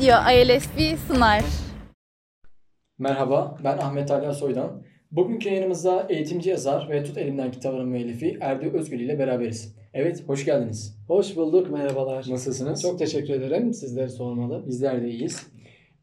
Video ILSP sunar. Merhaba, ben Ahmet Ali Soydan. Bugünkü yayınımızda eğitimci yazar ve Tut Elimden kitabının müellifi Erdi Özgül ile beraberiz. Evet, hoş geldiniz. Hoş bulduk, merhabalar. Nasılsınız? Çok teşekkür ederim. Sizleri sormalı. Bizler de iyiyiz.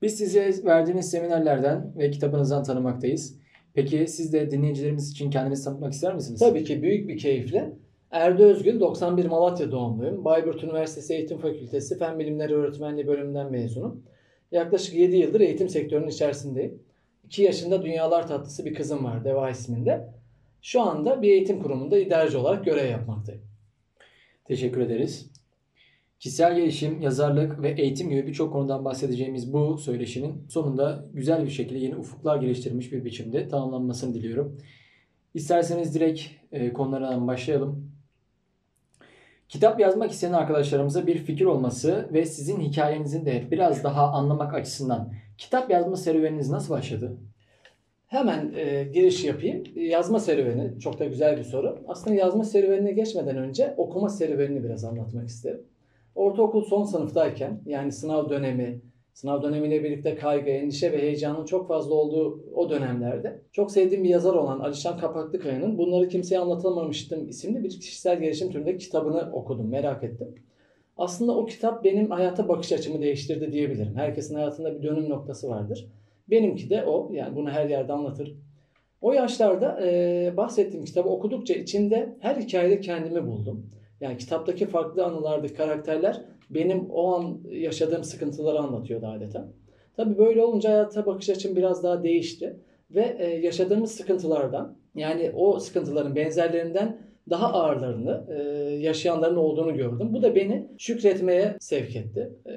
Biz size verdiğiniz seminerlerden ve kitabınızdan tanımaktayız. Peki siz de dinleyicilerimiz için kendinizi tanıtmak ister misiniz? Tabii ki büyük bir keyifle. Erdi Özgül, 91 Malatya doğumluyum. Bayburt Üniversitesi Eğitim Fakültesi Fen Bilimleri Öğretmenliği bölümünden mezunum. Yaklaşık 7 yıldır eğitim sektörünün içerisindeyim. 2 yaşında dünyalar tatlısı bir kızım var Deva isminde. Şu anda bir eğitim kurumunda idareci olarak görev yapmaktayım. Teşekkür ederiz. Kişisel gelişim, yazarlık ve eğitim gibi birçok konudan bahsedeceğimiz bu söyleşinin sonunda güzel bir şekilde yeni ufuklar geliştirmiş bir biçimde tamamlanmasını diliyorum. İsterseniz direkt e, konulardan başlayalım. Kitap yazmak isteyen arkadaşlarımıza bir fikir olması ve sizin hikayenizin de biraz daha anlamak açısından kitap yazma serüveniniz nasıl başladı? Hemen e, giriş yapayım. Yazma serüveni çok da güzel bir soru. Aslında yazma serüvenine geçmeden önce okuma serüvenini biraz anlatmak isterim. Ortaokul son sınıftayken yani sınav dönemi, sınav dönemiyle birlikte kaygı, endişe ve heyecanın çok fazla olduğu o dönemlerde çok sevdiğim bir yazar olan Alişan Kapaklıkaya'nın Bunları Kimseye Anlatamamıştım isimli bir kişisel gelişim türünde kitabını okudum, merak ettim. Aslında o kitap benim hayata bakış açımı değiştirdi diyebilirim. Herkesin hayatında bir dönüm noktası vardır. Benimki de o. Yani bunu her yerde anlatırım. O yaşlarda e, bahsettiğim kitabı okudukça içinde her hikayede kendimi buldum. Yani kitaptaki farklı anılardaki karakterler benim o an yaşadığım sıkıntıları anlatıyordu adeta. Tabi böyle olunca hayata bakış açım biraz daha değişti. Ve e, yaşadığımız sıkıntılardan yani o sıkıntıların benzerlerinden daha ağırlarını e, yaşayanların olduğunu gördüm. Bu da beni şükretmeye sevk etti. E,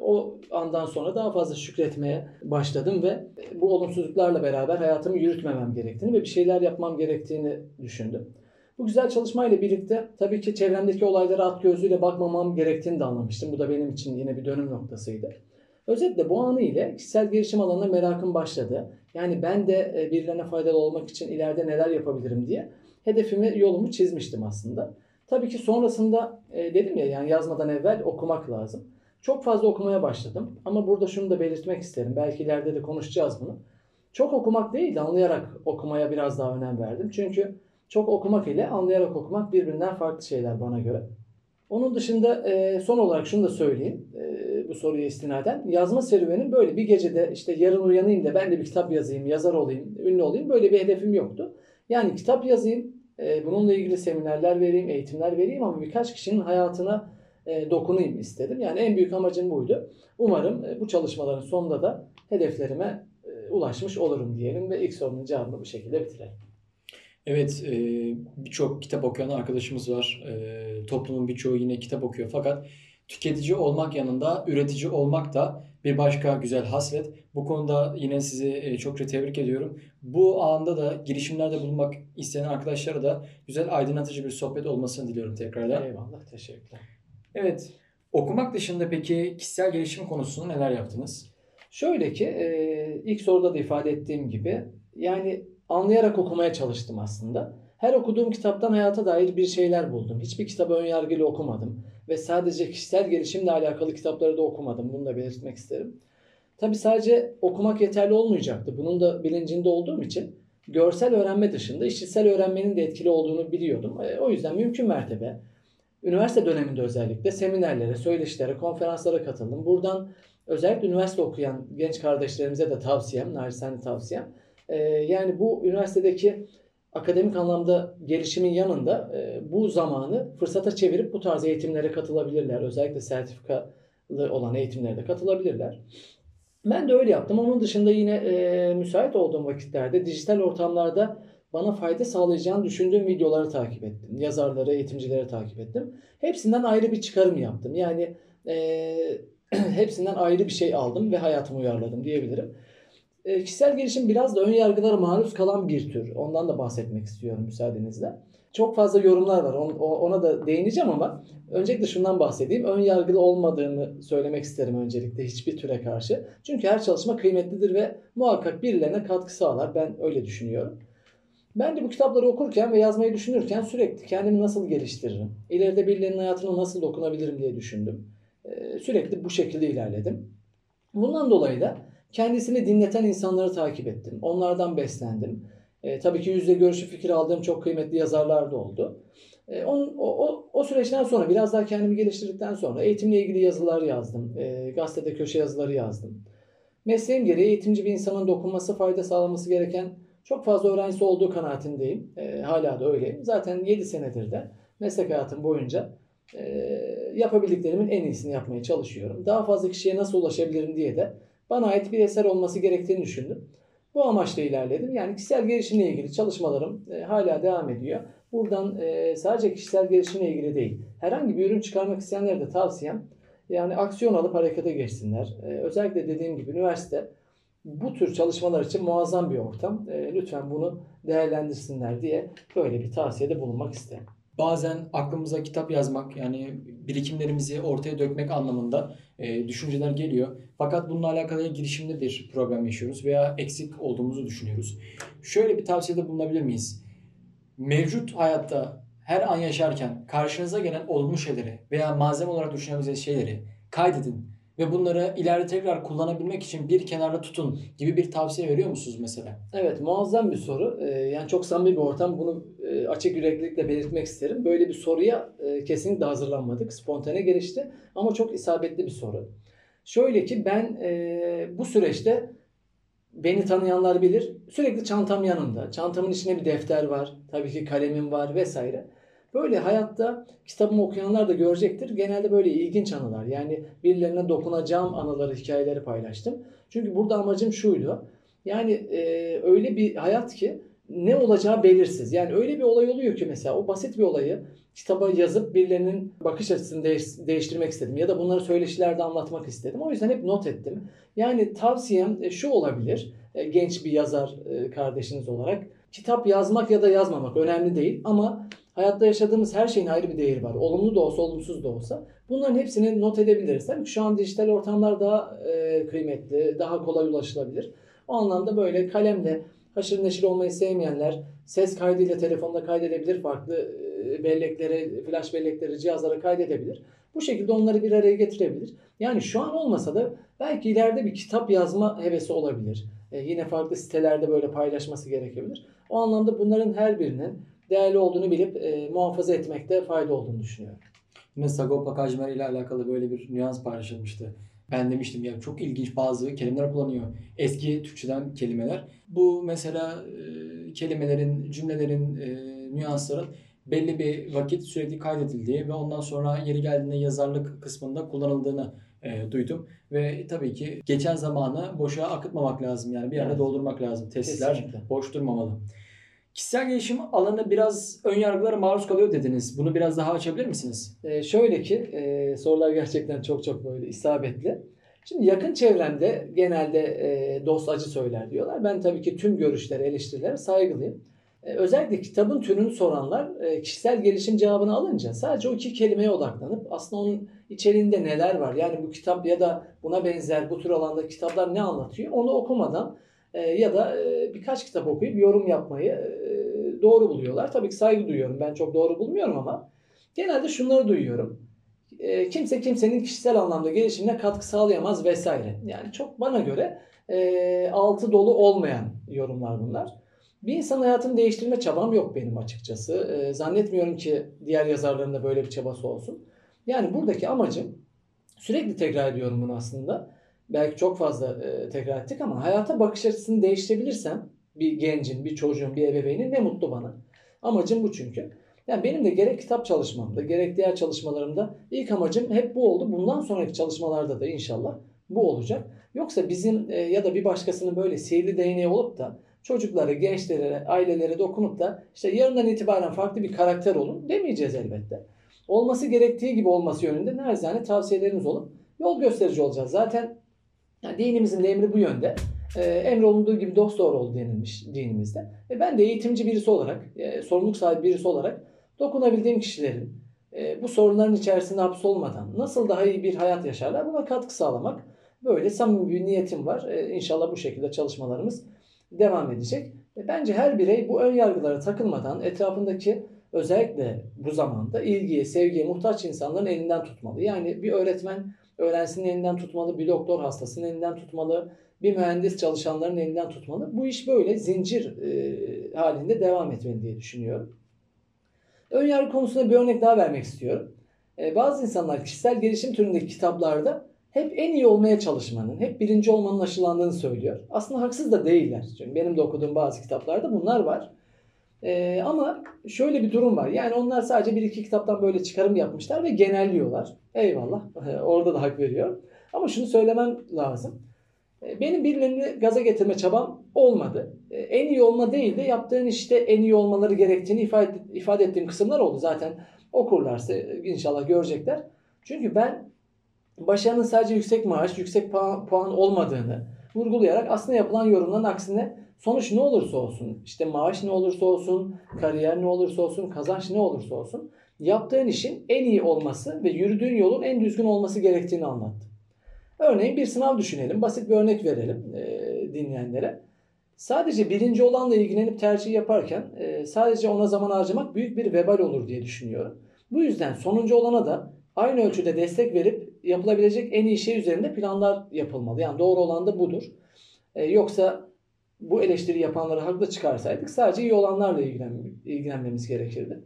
o andan sonra daha fazla şükretmeye başladım ve bu olumsuzluklarla beraber hayatımı yürütmemem gerektiğini ve bir şeyler yapmam gerektiğini düşündüm. Bu güzel çalışmayla birlikte tabii ki çevremdeki olaylara at gözüyle bakmamam gerektiğini de anlamıştım. Bu da benim için yine bir dönüm noktasıydı. Özetle bu anı ile kişisel gelişim alanına merakım başladı. Yani ben de birilerine faydalı olmak için ileride neler yapabilirim diye hedefimi, yolumu çizmiştim aslında. Tabii ki sonrasında dedim ya yani yazmadan evvel okumak lazım. Çok fazla okumaya başladım ama burada şunu da belirtmek isterim. Belki ileride de konuşacağız bunu. Çok okumak değil de anlayarak okumaya biraz daha önem verdim. Çünkü çok okumak ile anlayarak okumak birbirinden farklı şeyler bana göre. Onun dışında son olarak şunu da söyleyeyim bu soruya istinaden. Yazma serüvenim böyle bir gecede işte yarın uyanayım da ben de bir kitap yazayım, yazar olayım, ünlü olayım böyle bir hedefim yoktu. Yani kitap yazayım, bununla ilgili seminerler vereyim, eğitimler vereyim ama birkaç kişinin hayatına dokunayım istedim. Yani en büyük amacım buydu. Umarım bu çalışmaların sonunda da hedeflerime ulaşmış olurum diyelim ve ilk sorunun cevabını bu şekilde bitirelim. Evet, birçok kitap okuyan arkadaşımız var. Toplumun birçoğu yine kitap okuyor. Fakat tüketici olmak yanında üretici olmak da bir başka güzel haslet. Bu konuda yine sizi çokça tebrik ediyorum. Bu alanda da girişimlerde bulunmak isteyen arkadaşlara da güzel aydınlatıcı bir sohbet olmasını diliyorum tekrardan. Eyvallah, teşekkürler. Evet, okumak dışında peki kişisel gelişim konusunda neler yaptınız? Şöyle ki ilk soruda da ifade ettiğim gibi yani anlayarak okumaya çalıştım aslında. Her okuduğum kitaptan hayata dair bir şeyler buldum. Hiçbir kitabı ön yargıyla okumadım. Ve sadece kişisel gelişimle alakalı kitapları da okumadım. Bunu da belirtmek isterim. Tabi sadece okumak yeterli olmayacaktı. Bunun da bilincinde olduğum için görsel öğrenme dışında işitsel öğrenmenin de etkili olduğunu biliyordum. O yüzden mümkün mertebe üniversite döneminde özellikle seminerlere, söyleşilere, konferanslara katıldım. Buradan özellikle üniversite okuyan genç kardeşlerimize de tavsiyem, narisane tavsiyem. Yani bu üniversitedeki akademik anlamda gelişimin yanında bu zamanı fırsata çevirip bu tarz eğitimlere katılabilirler. Özellikle sertifikalı olan eğitimlere de katılabilirler. Ben de öyle yaptım. Onun dışında yine e, müsait olduğum vakitlerde dijital ortamlarda bana fayda sağlayacağını düşündüğüm videoları takip ettim. Yazarları, eğitimcileri takip ettim. Hepsinden ayrı bir çıkarım yaptım. Yani e, hepsinden ayrı bir şey aldım ve hayatıma uyarladım diyebilirim. E, kişisel gelişim biraz da ön yargılara maruz kalan bir tür. Ondan da bahsetmek istiyorum müsaadenizle. Çok fazla yorumlar var. Ona da değineceğim ama öncelikle şundan bahsedeyim. Ön yargılı olmadığını söylemek isterim öncelikle hiçbir türe karşı. Çünkü her çalışma kıymetlidir ve muhakkak birilerine katkı sağlar. Ben öyle düşünüyorum. Ben de bu kitapları okurken ve yazmayı düşünürken sürekli kendimi nasıl geliştiririm? İleride birilerinin hayatına nasıl dokunabilirim diye düşündüm. Sürekli bu şekilde ilerledim. Bundan dolayı da kendisini dinleten insanları takip ettim. Onlardan beslendim. E, tabii ki yüzde görüşü fikir aldığım çok kıymetli yazarlar da oldu. E, on, o, o, o süreçten sonra biraz daha kendimi geliştirdikten sonra eğitimle ilgili yazılar yazdım. E, gazetede köşe yazıları yazdım. Mesleğim gereği eğitimci bir insanın dokunması, fayda sağlaması gereken çok fazla öğrencisi olduğu kanaatindeyim. E, hala da öyleyim. Zaten 7 senedir de meslek hayatım boyunca e, yapabildiklerimin en iyisini yapmaya çalışıyorum. Daha fazla kişiye nasıl ulaşabilirim diye de bana ait bir eser olması gerektiğini düşündüm. Bu amaçla ilerledim. Yani kişisel gelişimle ilgili çalışmalarım e, hala devam ediyor. Buradan e, sadece kişisel gelişimle ilgili değil, herhangi bir ürün çıkarmak isteyenlere de tavsiyem yani aksiyon alıp harekete geçsinler. E, özellikle dediğim gibi üniversite bu tür çalışmalar için muazzam bir ortam. E, lütfen bunu değerlendirsinler diye böyle bir tavsiyede bulunmak isterim. Bazen aklımıza kitap yazmak yani birikimlerimizi ortaya dökmek anlamında e, düşünceler geliyor. Fakat bununla alakalı girişimde bir problem yaşıyoruz veya eksik olduğumuzu düşünüyoruz. Şöyle bir tavsiyede bulunabilir miyiz? Mevcut hayatta her an yaşarken karşınıza gelen olumlu şeyleri veya malzeme olarak düşünebileceğiniz şeyleri kaydedin ve bunları ileride tekrar kullanabilmek için bir kenarda tutun gibi bir tavsiye veriyor musunuz mesela? Evet muazzam bir soru. Ee, yani çok samimi bir ortam. Bunu e, açık yüreklilikle belirtmek isterim. Böyle bir soruya e, kesinlikle hazırlanmadık. Spontane gelişti ama çok isabetli bir soru. Şöyle ki ben e, bu süreçte beni tanıyanlar bilir. Sürekli çantam yanımda. Çantamın içinde bir defter var. Tabii ki kalemim var vesaire. Böyle hayatta kitabımı okuyanlar da görecektir. Genelde böyle ilginç anılar. Yani birilerine dokunacağım anıları, hikayeleri paylaştım. Çünkü burada amacım şuydu. Yani e, öyle bir hayat ki ne olacağı belirsiz. Yani öyle bir olay oluyor ki mesela o basit bir olayı kitaba yazıp birilerinin bakış açısını değiş- değiştirmek istedim. Ya da bunları söyleşilerde anlatmak istedim. O yüzden hep not ettim. Yani tavsiyem e, şu olabilir. E, genç bir yazar e, kardeşiniz olarak. Kitap yazmak ya da yazmamak önemli değil ama hayatta yaşadığımız her şeyin ayrı bir değeri var. Olumlu da olsa, olumsuz da olsa. Bunların hepsini not edebiliriz. Tabii ki şu an dijital ortamlar daha e, kıymetli, daha kolay ulaşılabilir. O anlamda böyle kalemle haşır neşir olmayı sevmeyenler ses kaydıyla telefonda kaydedebilir. Farklı e, belleklere, flash belleklere, cihazlara kaydedebilir. Bu şekilde onları bir araya getirebilir. Yani şu an olmasa da belki ileride bir kitap yazma hevesi olabilir. E, yine farklı sitelerde böyle paylaşması gerekebilir. O anlamda bunların her birinin değerli olduğunu bilip e, muhafaza etmekte fayda olduğunu düşünüyorum. Yine Sagopa Kajmer ile alakalı böyle bir nüans paylaşılmıştı. Ben demiştim ya çok ilginç bazı kelimeler kullanıyor. Eski Türkçeden kelimeler. Bu mesela e, kelimelerin, cümlelerin, e, nüansların belli bir vakit sürekli kaydedildiği ve ondan sonra yeri geldiğinde yazarlık kısmında kullanıldığını e, duydum. Ve tabii ki geçen zamanı boşa akıtmamak lazım. Yani bir yerde Evet. doldurmak lazım. Tesisler Kesinlikle. boş durmamalı. Kişisel gelişim alanı biraz ön yargılara maruz kalıyor dediniz. Bunu biraz daha açabilir misiniz? E, şöyle ki e, sorular gerçekten çok çok böyle isabetli. Şimdi yakın çevremde genelde e, dost acı söyler diyorlar. Ben tabii ki tüm görüşlere, eleştirilere saygılıyım. E, özellikle kitabın türünü soranlar e, kişisel gelişim cevabını alınca sadece o iki kelimeye odaklanıp aslında onun içeriğinde neler var? Yani bu kitap ya da buna benzer bu tür alanda kitaplar ne anlatıyor? Onu okumadan ya da e, birkaç kitap okuyup yorum yapmayı e, doğru buluyorlar. Tabii ki saygı duyuyorum. Ben çok doğru bulmuyorum ama genelde şunları duyuyorum. E, kimse kimsenin kişisel anlamda gelişimine katkı sağlayamaz vesaire. Yani çok bana göre e, altı dolu olmayan yorumlar bunlar. Bir insan hayatını değiştirme çabam yok benim açıkçası. E, zannetmiyorum ki diğer yazarların da böyle bir çabası olsun. Yani buradaki amacım sürekli tekrar ediyorum bunu aslında. Belki çok fazla e, tekrar ettik ama hayata bakış açısını değiştirebilirsem bir gencin, bir çocuğun, bir ebeveynin ne mutlu bana. Amacım bu çünkü. Yani benim de gerek kitap çalışmamda, gerek diğer çalışmalarımda ilk amacım hep bu oldu. Bundan sonraki çalışmalarda da inşallah bu olacak. Yoksa bizim e, ya da bir başkasının böyle sihirli değneği olup da çocuklara, gençlere, ailelere dokunup da işte yarından itibaren farklı bir karakter olun demeyeceğiz elbette. Olması gerektiği gibi olması yönünde narizane tavsiyelerimiz olup yol gösterici olacağız. Zaten yani dinimizin de emri bu yönde. E, emrolunduğu gibi dost doğru ol denilmiş dinimizde. E, ben de eğitimci birisi olarak, e, sorumluluk sahibi birisi olarak dokunabildiğim kişilerin e, bu sorunların içerisinde hapsolmadan nasıl daha iyi bir hayat yaşarlar buna katkı sağlamak. Böyle samimi bir niyetim var. E, inşallah bu şekilde çalışmalarımız devam edecek. E, bence her birey bu ön yargılara takılmadan etrafındaki özellikle bu zamanda ilgiye, sevgiye muhtaç insanların elinden tutmalı. Yani bir öğretmen öğrencisinin elinden tutmalı, bir doktor hastasının elinden tutmalı, bir mühendis çalışanların elinden tutmalı. Bu iş böyle zincir e, halinde devam etmeli diye düşünüyorum. Önyargı konusunda bir örnek daha vermek istiyorum. E, bazı insanlar kişisel gelişim türündeki kitaplarda hep en iyi olmaya çalışmanın, hep birinci olmanın aşılandığını söylüyor. Aslında haksız da değiller. Çünkü benim de okuduğum bazı kitaplarda bunlar var. Ee, ama şöyle bir durum var. Yani onlar sadece bir iki kitaptan böyle çıkarım yapmışlar ve genelliyorlar. Eyvallah. Orada da hak veriyor. Ama şunu söylemem lazım. Ee, benim birilerini gaza getirme çabam olmadı. Ee, en iyi olma değil de yaptığın işte en iyi olmaları gerektiğini ifade, ifade ettiğim kısımlar oldu. Zaten okurlarsa inşallah görecekler. Çünkü ben başarının sadece yüksek maaş, yüksek puan, puan olmadığını vurgulayarak aslında yapılan yorumların aksine sonuç ne olursa olsun, işte maaş ne olursa olsun, kariyer ne olursa olsun, kazanç ne olursa olsun yaptığın işin en iyi olması ve yürüdüğün yolun en düzgün olması gerektiğini anlattı. Örneğin bir sınav düşünelim. Basit bir örnek verelim e, dinleyenlere. Sadece birinci olanla ilgilenip tercih yaparken e, sadece ona zaman harcamak büyük bir vebal olur diye düşünüyorum. Bu yüzden sonuncu olana da aynı ölçüde destek verip yapılabilecek en iyi şey üzerinde planlar yapılmalı. Yani doğru olan da budur. E, yoksa bu eleştiri yapanları haklı çıkarsaydık sadece iyi olanlarla ilgilen, ilgilenmemiz gerekirdi.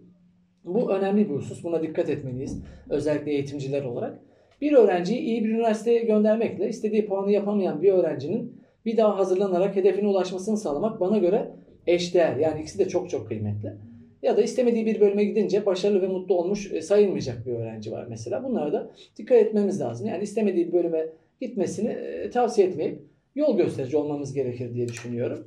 Bu önemli bir husus. Buna dikkat etmeliyiz. Özellikle eğitimciler olarak. Bir öğrenciyi iyi bir üniversiteye göndermekle istediği puanı yapamayan bir öğrencinin bir daha hazırlanarak hedefine ulaşmasını sağlamak bana göre eşdeğer. Yani ikisi de çok çok kıymetli. Ya da istemediği bir bölüme gidince başarılı ve mutlu olmuş e, sayılmayacak bir öğrenci var mesela. Bunlara da dikkat etmemiz lazım. Yani istemediği bir bölüme gitmesini e, tavsiye etmeyip yol gösterici olmamız gerekir diye düşünüyorum.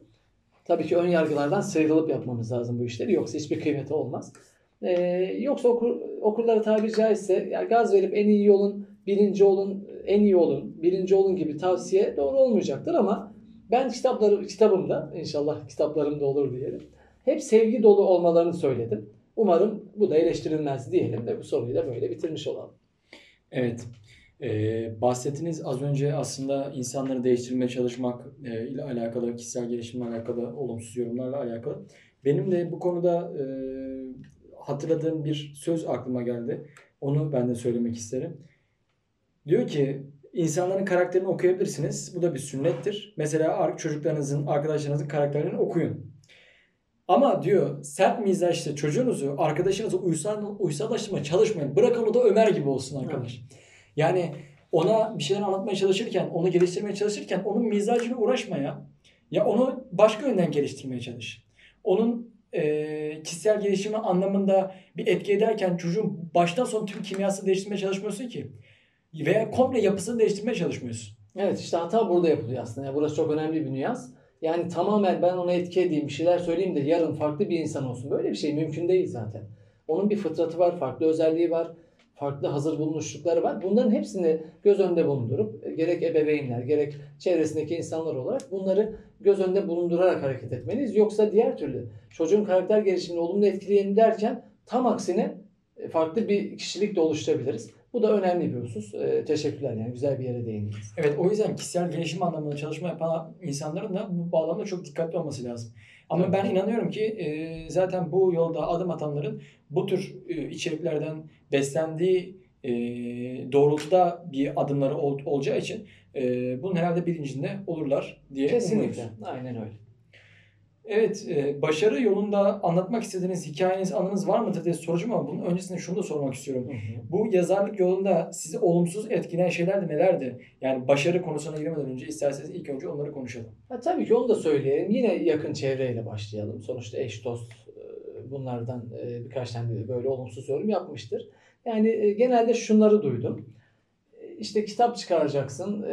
Tabii ki ön yargılardan sıyrılıp yapmamız lazım bu işleri. Yoksa hiçbir kıymeti olmaz. Ee, yoksa okur, okurlara tabiri caizse yani gaz verip en iyi yolun, birinci olun, en iyi olun, birinci olun gibi tavsiye doğru olmayacaktır ama ben kitapları kitabımda inşallah kitaplarımda olur diyelim. Hep sevgi dolu olmalarını söyledim. Umarım bu da eleştirilmez diyelim de bu soruyu da böyle bitirmiş olalım. Evet. Ee, bahsettiniz az önce aslında insanları değiştirmeye çalışmak e, ile alakalı, kişisel gelişimle alakalı, olumsuz yorumlarla alakalı. Benim de bu konuda e, hatırladığım bir söz aklıma geldi. Onu ben de söylemek isterim. Diyor ki insanların karakterini okuyabilirsiniz. Bu da bir sünnettir. Mesela çocuklarınızın, arkadaşlarınızın karakterlerini okuyun. Ama diyor sert mizaçlı çocuğunuzu arkadaşınızı uysal, uysallaştırmaya çalışmayın. Bırakın o da Ömer gibi olsun arkadaş. Evet. Yani ona bir şeyler anlatmaya çalışırken, onu geliştirmeye çalışırken onun mizacıyla uğraşma ya. Ya onu başka yönden geliştirmeye çalış. Onun e, kişisel gelişimi anlamında bir etki ederken çocuğun baştan sona tüm kimyasını değiştirmeye çalışmıyorsun ki. Veya komple yapısını değiştirmeye çalışmıyorsun. Evet işte hata burada yapılıyor aslında. Yani burası çok önemli bir nüans. Yani tamamen ben ona etki edeyim, bir şeyler söyleyeyim de yarın farklı bir insan olsun. Böyle bir şey mümkün değil zaten. Onun bir fıtratı var, farklı özelliği var farklı hazır bulunuşlukları var. Bunların hepsini göz önünde bulundurup e, gerek ebeveynler gerek çevresindeki insanlar olarak bunları göz önünde bulundurarak hareket etmeliyiz. Yoksa diğer türlü çocuğun karakter gelişimini olumlu etkileyelim derken tam aksine e, farklı bir kişilik de oluşturabiliriz. Bu da önemli bir husus. Ee, teşekkürler yani güzel bir yere değindiniz. Evet o yüzden kişisel gelişim anlamında çalışma yapan insanların da bu bağlamda çok dikkatli olması lazım. Ama evet. ben inanıyorum ki e, zaten bu yolda adım atanların bu tür e, içeriklerden beslendiği e, doğrultuda bir adımları ol, olacağı için e, bunun herhalde bilincinde olurlar diye Kesinlikle. Umuyoruz. Aynen öyle. Evet, e, başarı yolunda anlatmak istediğiniz hikayeniz, anınız var mıdır diye soracağım ama bunun öncesinde şunu da sormak istiyorum. Hı hı. Bu yazarlık yolunda sizi olumsuz etkileyen şeyler de nelerdi? Yani başarı konusuna girmeden önce isterseniz ilk önce onları konuşalım. Ha, tabii ki onu da söyleyelim. Yine yakın çevreyle başlayalım. Sonuçta eş dost e, bunlardan e, birkaç tane böyle olumsuz yorum yapmıştır. Yani genelde şunları duydum. İşte kitap çıkaracaksın.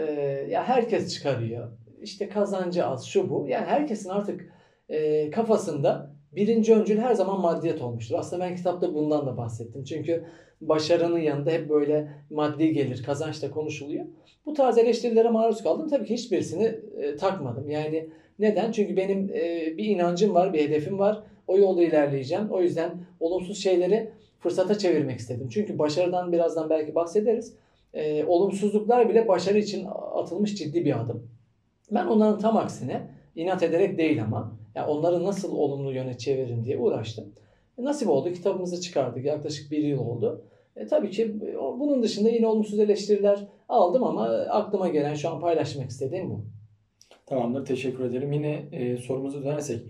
Ya herkes çıkarıyor. İşte kazancı az, şu bu. Yani herkesin artık e, kafasında birinci öncül her zaman maddiyet olmuştur. Aslında ben kitapta bundan da bahsettim. Çünkü başarının yanında hep böyle maddi gelir, kazanç da konuşuluyor. Bu tarz eleştirilere maruz kaldım. Tabii ki hiçbirisini e, takmadım. Yani neden? Çünkü benim e, bir inancım var, bir hedefim var. O yolda ilerleyeceğim. O yüzden olumsuz şeyleri fırsata çevirmek istedim. Çünkü başarıdan birazdan belki bahsederiz. E, olumsuzluklar bile başarı için atılmış ciddi bir adım. Ben onların tam aksine inat ederek değil ama yani onları nasıl olumlu yöne çeviririm diye uğraştım. E, nasip oldu kitabımızı çıkardık. Yaklaşık bir yıl oldu. E, tabii ki e, bunun dışında yine olumsuz eleştiriler aldım ama aklıma gelen şu an paylaşmak istediğim bu. Tamamdır. Teşekkür ederim. Yine e, sorumuza dönersek.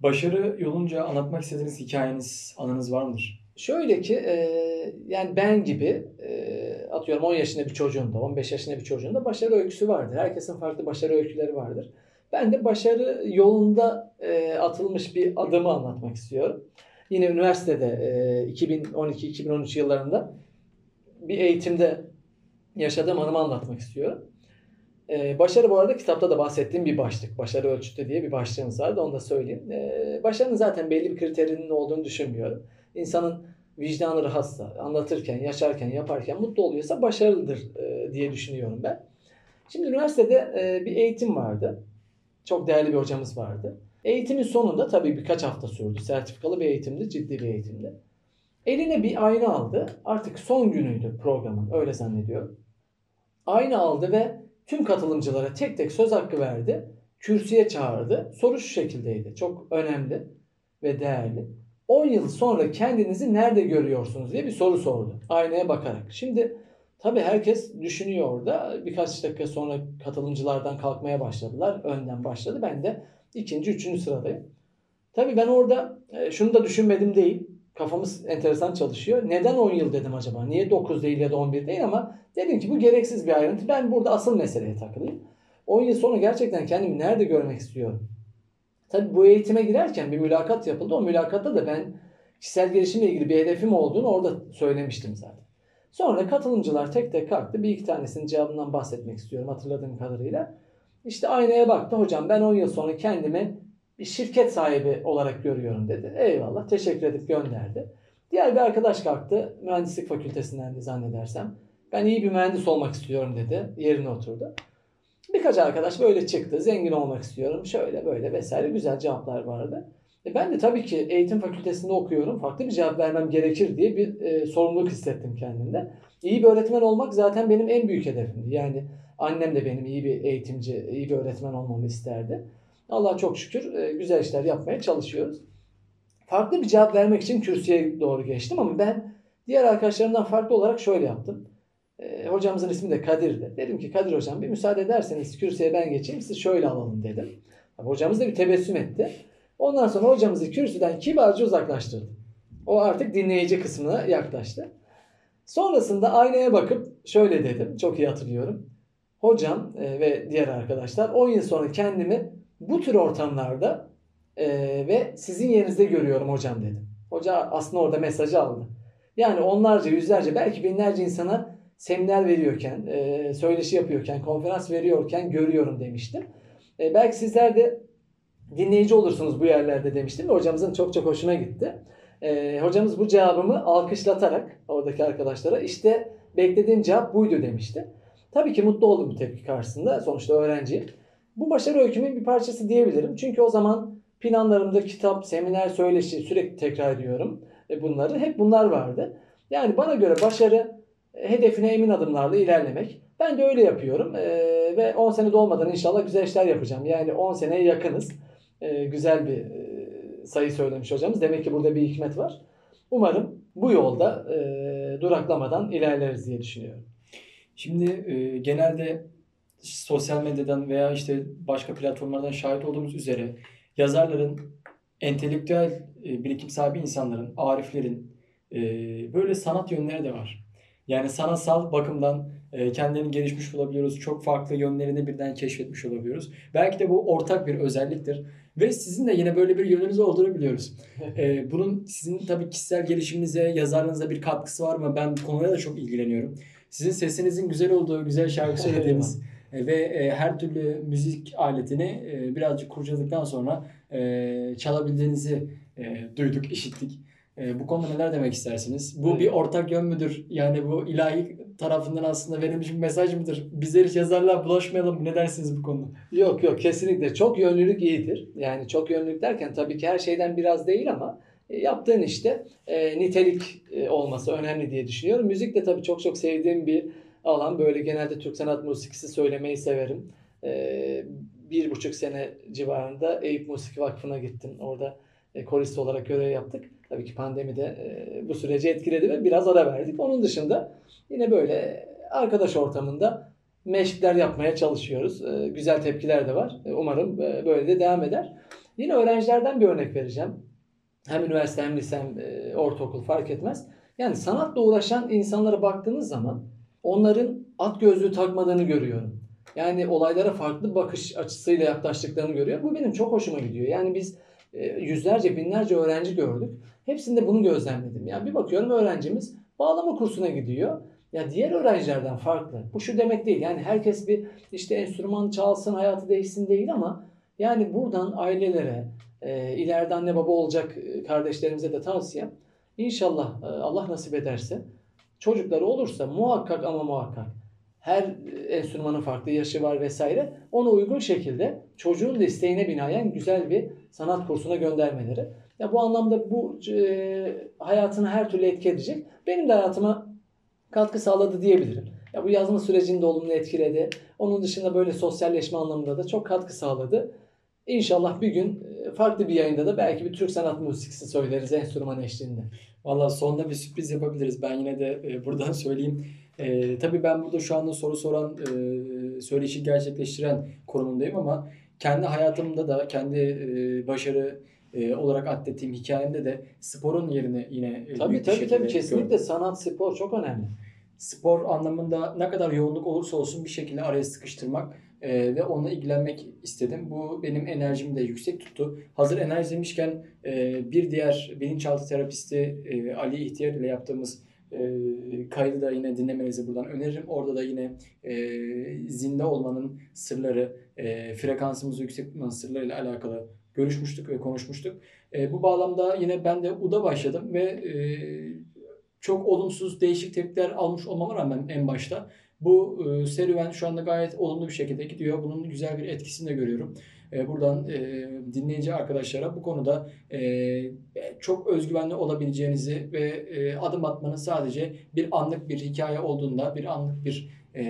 Başarı yolunca anlatmak istediğiniz hikayeniz, anınız var mıdır? Şöyle ki e, yani ben gibi e, atıyorum 10 yaşında bir çocuğun da 15 yaşında bir çocuğun da başarı öyküsü vardır. Herkesin farklı başarı öyküleri vardır. Ben de başarı yolunda e, atılmış bir adımı anlatmak istiyorum. Yine üniversitede e, 2012-2013 yıllarında bir eğitimde yaşadığım anımı anlatmak istiyorum. E, başarı bu arada kitapta da bahsettiğim bir başlık. Başarı ölçütü diye bir başlığımız vardı onu da söyleyeyim. E, başarının zaten belli bir kriterinin olduğunu düşünmüyorum. İnsanın vicdanı rahatsa, anlatırken, yaşarken, yaparken mutlu oluyorsa başarılıdır e, diye düşünüyorum ben. Şimdi üniversitede e, bir eğitim vardı. Çok değerli bir hocamız vardı. Eğitimin sonunda tabii birkaç hafta sürdü. Sertifikalı bir eğitimdi, ciddi bir eğitimdi. Eline bir ayna aldı. Artık son günüydü programın, öyle zannediyorum. Ayna aldı ve tüm katılımcılara tek tek söz hakkı verdi. Kürsüye çağırdı. Soru şu şekildeydi. Çok önemli ve değerli. 10 yıl sonra kendinizi nerede görüyorsunuz diye bir soru sordu. Aynaya bakarak. Şimdi tabii herkes düşünüyor orada. Birkaç dakika sonra katılımcılardan kalkmaya başladılar. Önden başladı. Ben de ikinci, üçüncü sıradayım. Tabii ben orada e, şunu da düşünmedim değil. Kafamız enteresan çalışıyor. Neden 10 yıl dedim acaba? Niye 9 değil ya da 11 değil ama dedim ki bu gereksiz bir ayrıntı. Ben burada asıl meseleye takılayım. 10 yıl sonra gerçekten kendimi nerede görmek istiyorum? Tabii bu eğitime girerken bir mülakat yapıldı. O mülakatta da ben kişisel gelişimle ilgili bir hedefim olduğunu orada söylemiştim zaten. Sonra katılımcılar tek tek kalktı. Bir iki tanesinin cevabından bahsetmek istiyorum hatırladığım kadarıyla. İşte aynaya baktı. Hocam ben 10 yıl sonra kendimi bir şirket sahibi olarak görüyorum dedi. Eyvallah teşekkür edip gönderdi. Diğer bir arkadaş kalktı. Mühendislik fakültesinden de zannedersem. Ben iyi bir mühendis olmak istiyorum dedi. Yerine oturdu. Birkaç arkadaş böyle çıktı. Zengin olmak istiyorum. Şöyle böyle vesaire güzel cevaplar vardı. E ben de tabii ki eğitim fakültesinde okuyorum. Farklı bir cevap vermem gerekir diye bir e, sorumluluk hissettim kendimde. İyi bir öğretmen olmak zaten benim en büyük hedefimdi. Yani annem de benim iyi bir eğitimci, iyi bir öğretmen olmamı isterdi. Allah çok şükür e, güzel işler yapmaya çalışıyoruz. Farklı bir cevap vermek için kürsüye doğru geçtim ama ben diğer arkadaşlarımdan farklı olarak şöyle yaptım. E, hocamızın ismi de Kadir'di. Dedim ki Kadir hocam bir müsaade ederseniz kürsüye ben geçeyim siz şöyle alalım dedim. Hocamız da bir tebessüm etti. Ondan sonra hocamızı kürsüden kibarca uzaklaştırdı. O artık dinleyici kısmına yaklaştı. Sonrasında aynaya bakıp şöyle dedim. Çok iyi hatırlıyorum. Hocam e, ve diğer arkadaşlar 10 yıl sonra kendimi bu tür ortamlarda e, ve sizin yerinizde görüyorum hocam dedim. Hoca aslında orada mesajı aldı. Yani onlarca, yüzlerce, belki binlerce insana seminer veriyorken, e, söyleşi yapıyorken, konferans veriyorken görüyorum demiştim. Belki sizler de dinleyici olursunuz bu yerlerde demiştim ve hocamızın çok çok hoşuna gitti. E, hocamız bu cevabımı alkışlatarak oradaki arkadaşlara işte beklediğim cevap buydu demişti. Tabii ki mutlu oldum bu tepki karşısında. Sonuçta öğrenciyim. Bu başarı öykümün bir parçası diyebilirim. Çünkü o zaman planlarımda kitap, seminer, söyleşi sürekli tekrar ediyorum. E, bunları hep bunlar vardı. Yani bana göre başarı e, hedefine emin adımlarla ilerlemek. Ben de öyle yapıyorum. E, ve 10 sene dolmadan inşallah güzel işler yapacağım. Yani 10 seneye yakınız. E, güzel bir e, sayı söylemiş hocamız. Demek ki burada bir hikmet var. Umarım bu yolda e, duraklamadan ilerleriz diye düşünüyorum. Şimdi e, genelde sosyal medyadan veya işte başka platformlardan şahit olduğumuz üzere yazarların, entelektüel e, birikim sahibi insanların, ariflerin e, böyle sanat yönleri de var. Yani sanatsal bakımdan e, kendilerini gelişmiş olabiliyoruz. Çok farklı yönlerini birden keşfetmiş olabiliyoruz. Belki de bu ortak bir özelliktir. Ve sizin de yine böyle bir yönünüz olduğunu biliyoruz. E, bunun sizin tabii kişisel gelişiminize, yazarlığınıza bir katkısı var mı? Ben bu konuya da çok ilgileniyorum. Sizin sesinizin güzel olduğu, güzel şarkı söylediğiniz e, ve e, her türlü müzik aletini e, birazcık kurcaladıktan sonra çalabildiğinizi duyduk, işittik. E, bu konuda neler demek istersiniz? Bu Evet. bir ortak yön müdür? Yani bu ilahi tarafından aslında verilmiş bir mesaj mıdır? Bizler hiç yazarlığa bulaşmayalım. Ne dersiniz bu konuda? Yok yok kesinlikle çok yönlülük iyidir. Yani çok yönlülük derken tabii ki her şeyden biraz değil ama e, yaptığın işte e, nitelik e, olması önemli diye düşünüyorum. Müzik de tabii çok çok sevdiğim bir alan. Böyle genelde Türk sanat musikisi söylemeyi severim. E, bir buçuk sene civarında Eyüp Musiki Vakfı'na gittim. Orada e, korist olarak görev yaptık. Tabii ki pandemi de e, bu süreci etkiledi ve biraz ara verdik. Onun dışında yine böyle arkadaş ortamında meşkler yapmaya çalışıyoruz. E, güzel tepkiler de var. E, umarım böyle de devam eder. Yine öğrencilerden bir örnek vereceğim. Hem üniversite hem lise hem ortaokul fark etmez. Yani sanatla uğraşan insanlara baktığınız zaman onların at gözlüğü takmadığını görüyorum. Yani olaylara farklı bakış açısıyla yaklaştıklarını görüyorum. Bu benim çok hoşuma gidiyor. Yani biz yüzlerce binlerce öğrenci gördük. Hepsinde bunu gözlemledim. Yani bir bakıyorum öğrencimiz bağlama kursuna gidiyor. Ya diğer öğrencilerden farklı. Bu şu demek değil. Yani herkes bir işte enstrüman çalsın, hayatı değişsin değil ama yani buradan ailelere, e, ileride anne baba olacak e, kardeşlerimize de tavsiyem İnşallah e, Allah nasip ederse çocukları olursa muhakkak ama muhakkak her enstrümanın farklı yaşı var vesaire. Ona uygun şekilde çocuğun da isteğine binaen güzel bir sanat kursuna göndermeleri. Ya bu anlamda bu e, hayatını her türlü etki edecek. Benim de hayatıma katkı sağladı diyebilirim. Ya bu yazma sürecini de olumlu etkiledi. Onun dışında böyle sosyalleşme anlamında da çok katkı sağladı. İnşallah bir gün e, farklı bir yayında da belki bir Türk sanat musikisi söyleriz enstrüman eşliğinde. Valla sonunda bir sürpriz yapabiliriz. Ben yine de e, buradan söyleyeyim. E, tabii ben burada şu anda soru soran, e, söyleşi gerçekleştiren konumundayım ama kendi hayatımda da, kendi e, başarı e, olarak atlettiğim hikayemde de sporun yerine yine e, Tabii tabii tabii kesinlikle gördüm. sanat, spor çok önemli. spor anlamında ne kadar yoğunluk olursa olsun bir şekilde araya sıkıştırmak e, ve onunla ilgilenmek istedim. Bu benim enerjimi de yüksek tuttu. Hazır enerji demişken e, bir diğer bilinçaltı terapisti e, Ali İhtiyar ile yaptığımız e, kaydı da yine dinlemenizi buradan öneririm. Orada da yine e, zinde olmanın sırları, e, frekansımızı yüksek tutmanın sırlarıyla alakalı görüşmüştük ve konuşmuştuk. E, bu bağlamda yine ben de UD'a başladım ve e, çok olumsuz değişik tepkiler almış olmama rağmen en başta bu e, serüven şu anda gayet olumlu bir şekilde gidiyor. Bunun güzel bir etkisini de görüyorum. E, buradan e, dinleyici arkadaşlara bu konuda e, çok özgüvenli olabileceğinizi ve e, adım atmanın sadece bir anlık bir hikaye olduğunda, bir anlık bir e,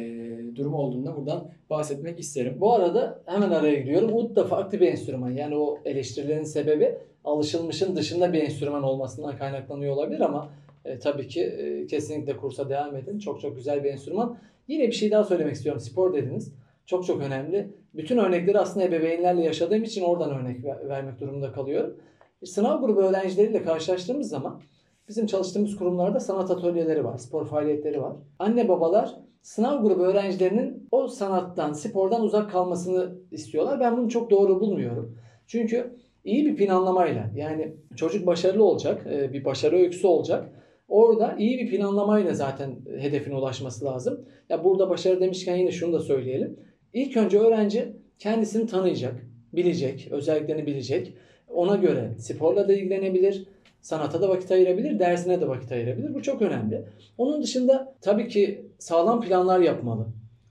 durum olduğunda buradan bahsetmek isterim. Bu arada hemen araya giriyorum. Ud da farklı bir enstrüman. Yani o eleştirilerin sebebi alışılmışın dışında bir enstrüman olmasından kaynaklanıyor olabilir ama e, tabii ki e, kesinlikle kursa devam edin. Çok çok güzel bir enstrüman. Yine bir şey daha söylemek istiyorum. Spor dediniz. Çok çok önemli. Bütün örnekleri aslında ebeveynlerle yaşadığım için oradan örnek ver- vermek durumunda kalıyorum. Sınav grubu öğrencileriyle karşılaştığımız zaman bizim çalıştığımız kurumlarda sanat atölyeleri var, spor faaliyetleri var. Anne babalar sınav grubu öğrencilerinin o sanattan, spordan uzak kalmasını istiyorlar. Ben bunu çok doğru bulmuyorum. Çünkü iyi bir planlamayla yani çocuk başarılı olacak, e, bir başarı öyküsü olacak. Orada iyi bir planlamayla zaten hedefine ulaşması lazım. Ya burada başarı demişken yine şunu da söyleyelim. İlk önce öğrenci kendisini tanıyacak, bilecek, özelliklerini bilecek. Ona göre sporla da ilgilenebilir, sanata da vakit ayırabilir, dersine de vakit ayırabilir. Bu çok önemli. Onun dışında tabii ki sağlam planlar yapmalı.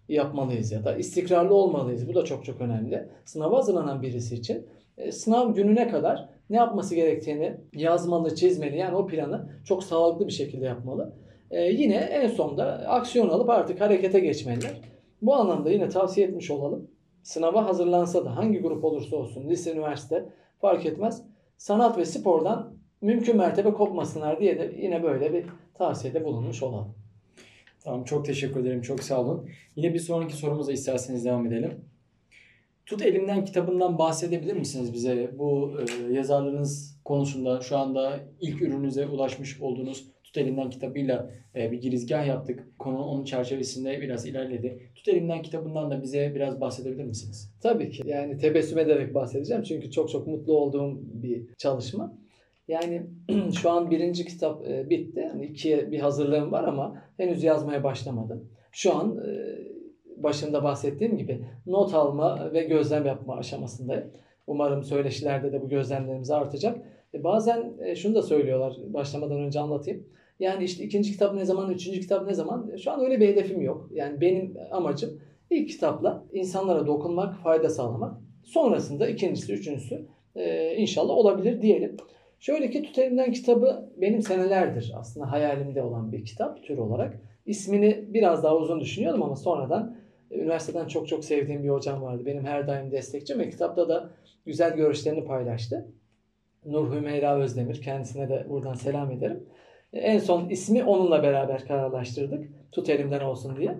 Yapmalıyız ya da istikrarlı olmalıyız. Bu da çok çok önemli. Sınava hazırlanan birisi için e, sınav gününe kadar ne yapması gerektiğini yazmalı, çizmeli. Yani o planı çok sağlıklı bir şekilde yapmalı. E, yine en sonda aksiyon alıp artık harekete geçmeliler. Bu anlamda yine tavsiye etmiş olalım. Sınava hazırlansa da hangi grup olursa olsun, lise, üniversite fark etmez. Sanat ve spordan mümkün mertebe kopmasınlar diye de yine böyle bir tavsiyede bulunmuş olalım. Tamam çok teşekkür ederim. Çok sağ olun. Yine bir sonraki sorumuza isterseniz devam edelim. Tut Elimden kitabından bahsedebilir misiniz bize? Bu e, yazarlığınız konusunda şu anda ilk ürününüze ulaşmış olduğunuz Tut Elimden kitabıyla e, bir girizgah yaptık. Konu onun çerçevesinde biraz ilerledi. Tut Elimden kitabından da bize biraz bahsedebilir misiniz? Tabii ki. Yani tebessüm ederek bahsedeceğim. Çünkü çok çok mutlu olduğum bir çalışma. Yani şu an birinci kitap e, bitti. Yani ikiye bir hazırlığım var ama henüz yazmaya başlamadım. Şu an e, başında bahsettiğim gibi not alma ve gözlem yapma aşamasındayım. Umarım söyleşilerde de bu gözlemlerimiz artacak. Bazen şunu da söylüyorlar başlamadan önce anlatayım. Yani işte ikinci kitap ne zaman, üçüncü kitap ne zaman? Şu an öyle bir hedefim yok. Yani benim amacım ilk kitapla insanlara dokunmak, fayda sağlamak. Sonrasında ikincisi, üçüncüsü e, inşallah olabilir diyelim. Şöyle ki Tut Elimden kitabı benim senelerdir aslında hayalimde olan bir kitap tür olarak. İsmini biraz daha uzun düşünüyordum ama sonradan e, üniversiteden çok çok sevdiğim bir hocam vardı. Benim her daim destekçim ve kitapta da güzel görüşlerini paylaştı. Nur Hümeyra Özdemir. Kendisine de buradan selam ederim. En son ismi onunla beraber kararlaştırdık. Tut elimden olsun diye.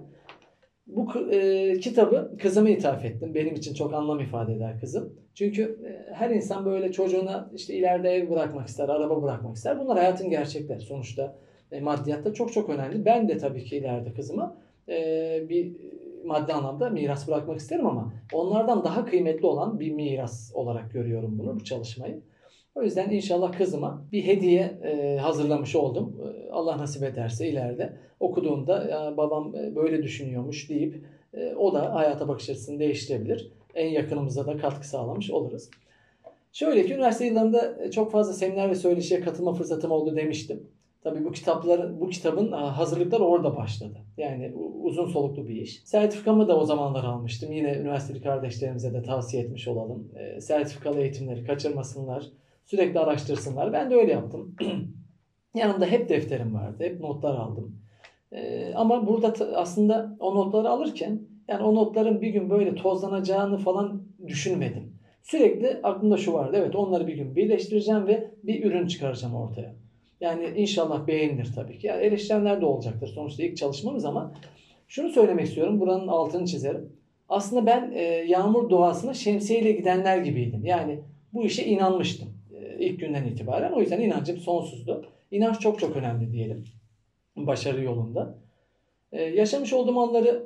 Bu e, kitabı kızıma ithaf ettim. Benim için çok anlam ifade eder kızım. Çünkü e, her insan böyle çocuğuna işte ileride ev bırakmak ister, araba bırakmak ister. Bunlar hayatın gerçekleri. Sonuçta e, maddiyatta çok çok önemli. Ben de tabii ki ileride kızıma e, bir maddi anlamda miras bırakmak isterim ama onlardan daha kıymetli olan bir miras olarak görüyorum bunu, bu çalışmayı. O yüzden inşallah kızıma bir hediye e, hazırlamış oldum. E, Allah nasip ederse ileride okuduğunda "Ya babam e, böyle düşünüyormuş deyip o da hayata bakış açısını değiştirebilir. En yakınımıza da katkı sağlamış oluruz. Şöyle ki üniversite yıllarında çok fazla seminer ve söyleşiye katılma fırsatım oldu demiştim. Tabii bu kitaplar, bu kitabın hazırlıkları orada başladı. Yani uzun soluklu bir iş. Sertifikamı da o zamanlar almıştım. Yine üniversiteli kardeşlerimize de tavsiye etmiş olalım. Sertifikalı eğitimleri kaçırmasınlar. Sürekli araştırsınlar. Ben de öyle yaptım. Yanımda hep defterim vardı. Hep notlar aldım. E, ama burada aslında o notları alırken yani o notların bir gün böyle tozlanacağını falan düşünmedim. Sürekli aklımda şu vardı. Evet onları bir gün birleştireceğim ve bir ürün çıkaracağım ortaya. Yani inşallah beğenilir tabii ki. Yani eleştirenler de olacaktır. Sonuçta ilk çalışmamız ama şunu söylemek istiyorum. Buranın altını çizerim. Aslında ben e, yağmur doğasına şemsiyeyle gidenler gibiydim. Yani bu işe inanmıştım ilk günden itibaren. O yüzden inancım sonsuzdu. İnanç çok çok önemli diyelim. Başarı yolunda. E, yaşamış olduğum anları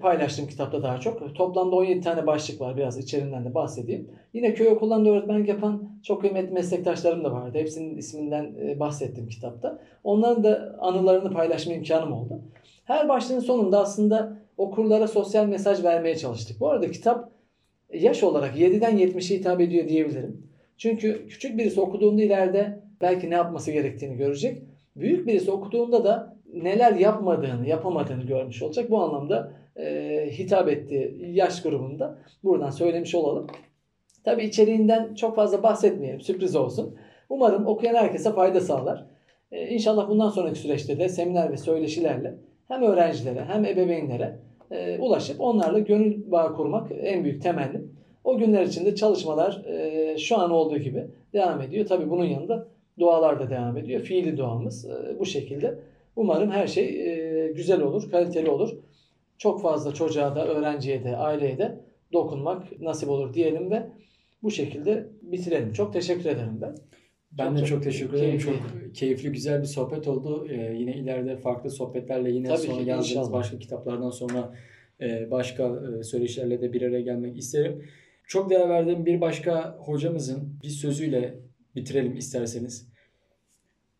paylaştım kitapta daha çok. Toplamda 17 tane başlık var. Biraz içeriğinden de bahsedeyim. Yine köy okullarında öğretmenlik yapan çok kıymetli meslektaşlarım da vardı. Hepsinin isminden e, bahsettim kitapta. Onların da anılarını paylaşma imkanım oldu. Her başlığın sonunda aslında okurlara sosyal mesaj vermeye çalıştık. Bu arada kitap yaş olarak 7'den 70'e hitap ediyor diyebilirim. Çünkü küçük birisi okuduğunda ileride belki ne yapması gerektiğini görecek. Büyük birisi okuduğunda da neler yapmadığını, yapamadığını görmüş olacak. Bu anlamda e, hitap ettiği yaş grubunda buradan söylemiş olalım. Tabi içeriğinden çok fazla bahsetmeyelim. Sürpriz olsun. Umarım okuyan herkese fayda sağlar. Ee, inşallah bundan sonraki süreçte de seminer ve söyleşilerle hem öğrencilere hem ebeveynlere e, ulaşıp onlarla gönül bağı kurmak en büyük temennim. O günler içinde çalışmalar e, şu an olduğu gibi devam ediyor. Tabi bunun yanında dualar da devam ediyor. Fiili duamız e, bu şekilde. Umarım her şey e, güzel olur, kaliteli olur. Çok fazla çocuğa da, öğrenciye de, aileye de dokunmak nasip olur diyelim ve bu şekilde bitirelim. Çok teşekkür ederim ben. Ben de çok teşekkür ederim. keyifli. Çok keyifli, güzel bir sohbet oldu. Ee, yine ileride farklı sohbetlerle yine Tabii sonra yazdığınız başka kitaplardan sonra e, başka e, söyleşilerle de bir araya gelmek isterim. Çok değer verdiğim bir başka hocamızın bir sözüyle bitirelim isterseniz.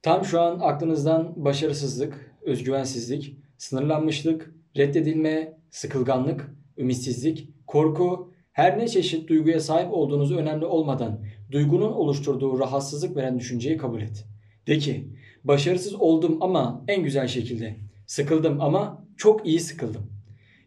Tam şu an aklınızdan başarısızlık, özgüvensizlik, sınırlanmışlık, reddedilme, sıkılganlık, ümitsizlik, korku, her ne çeşit duyguya sahip olduğunuz önemli olmadan duygunun oluşturduğu rahatsızlık veren düşünceyi kabul et. De ki, başarısız oldum ama en güzel şekilde. Sıkıldım ama çok iyi sıkıldım.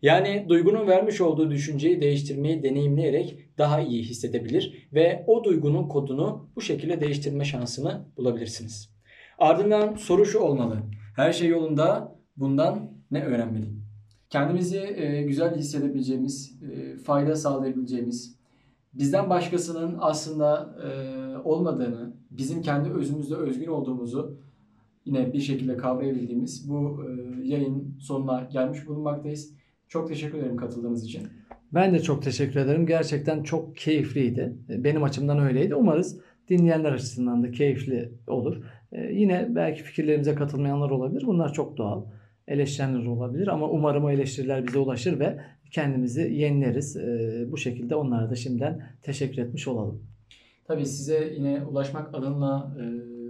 Yani duygunun vermiş olduğu düşünceyi değiştirmeyi deneyimleyerek daha iyi hissedebilir ve o duygunun kodunu bu şekilde değiştirme şansını bulabilirsiniz. Ardından soru şu olmalı. Her şey yolunda bundan ne öğrenmeliyim? Kendimizi e, güzel hissedebileceğimiz, e, fayda sağlayabileceğimiz, bizden başkasının aslında e, olmadığını, bizim kendi özümüzde özgün olduğumuzu yine bir şekilde kavrayabildiğimiz bu yayın sonuna gelmiş bulunmaktayız. Çok teşekkür ederim katıldığınız için. Ben de çok teşekkür ederim. Gerçekten çok keyifliydi. Benim açımdan öyleydi. Umarız dinleyenler açısından da keyifli olur. Ee, yine belki fikirlerimize katılmayanlar olabilir. Bunlar çok doğal. Eleştirenler olabilir ama umarım o eleştiriler bize ulaşır ve kendimizi yenileriz. Ee, bu şekilde onlara da şimdiden teşekkür etmiş olalım. Tabii size yine ulaşmak adına e,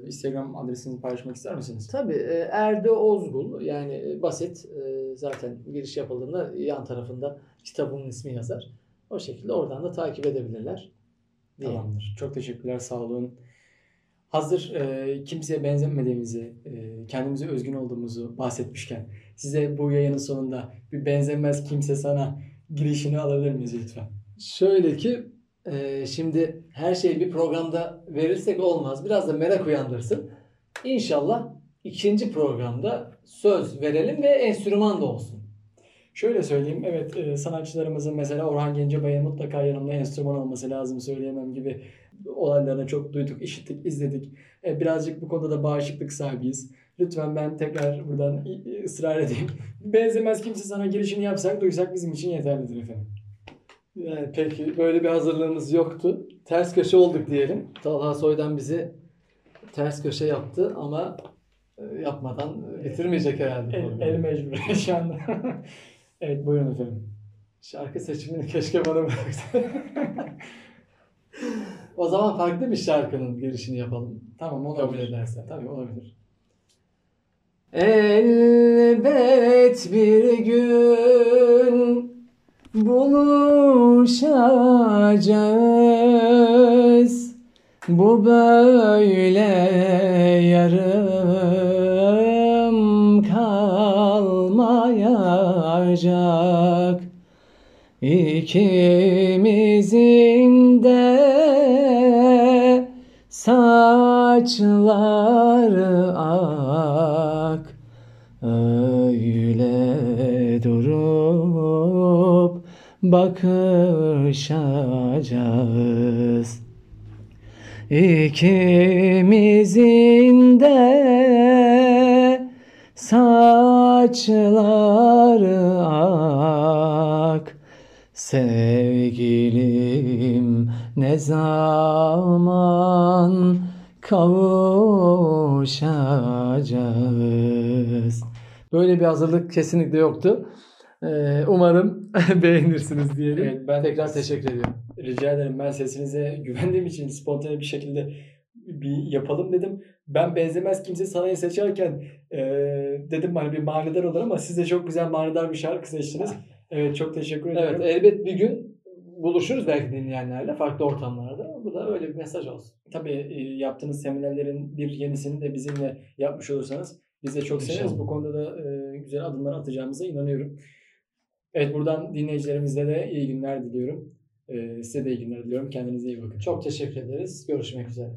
Instagram adresinizi paylaşmak ister misiniz? Tabii e, Erde Ozgul yani e, basit e, zaten giriş yapıldığında yan tarafında kitabımın ismi yazar. O şekilde oradan da takip edebilirler. diye. Tamamdır. Çok teşekkürler. Sağ olun. Hazır e, kimseye benzemediğimizi, e, kendimize özgün olduğumuzu bahsetmişken size bu yayının sonunda bir benzemez kimse sana girişini alabilir miyiz lütfen? Şöyle ki e, şimdi her şeyi bir programda verirsek olmaz. Biraz da merak uyandırsın. İnşallah ikinci programda söz verelim ve enstrüman da olsun. Şöyle söyleyeyim. Evet e, sanatçılarımızın mesela Orhan Gencebay'ın mutlaka yanımda enstrüman olması lazım söyleyemem gibi olaylarını çok duyduk, işittik, izledik. E, birazcık bu konuda da bağışıklık sahibiyiz. Lütfen ben tekrar buradan ısrar edeyim. Benzemez kimse sana girişini yapsak duysak bizim için yeterlidir efendim. Yani peki böyle bir hazırlığımız yoktu. Ters köşe olduk diyelim. Talha Soy'dan bizi ters köşe yaptı ama e, yapmadan bitirmeyecek herhalde. El, el mecbur şu anda. evet buyurun efendim. Şarkı seçimini keşke bana bıraksa. o zaman farklı bir şarkının girişini yapalım. Tamam Kabul olabilir. edersen. Tabii olabilir. Elbet bir gün buluşacağız. Bu böyle yarım kalmayacak. İkimizin de saçları bakışacağız İkimizin de saçları ak Sevgilim ne zaman kavuşacağız? Böyle bir hazırlık kesinlikle yoktu. Ee, umarım beğenirsiniz diyelim. Evet, ben Tekrar teşekkür ediyorum. Rica ederim. Ben sesinize güvendiğim için spontane bir şekilde bir yapalım dedim. Ben benzemez kimse sanayı seçerken eee, dedim hani bir manidar olur ama siz de çok güzel manidar bir şarkı seçtiniz. Evet çok teşekkür ederim. Evet, elbet bir gün buluşuruz belki dinleyenlerle farklı ortamlarda. Bu da öyle bir mesaj olsun. Tabii e, yaptığınız seminerlerin bir yenisini de bizimle yapmış olursanız biz de çok seviniriz. İnşallah. Bu konuda da e, güzel adımlar atacağımıza inanıyorum. Evet buradan dinleyicilerimize de iyi günler diliyorum. E, size de iyi günler diliyorum. Kendinize iyi bakın. Çok teşekkür ederiz. Görüşmek üzere.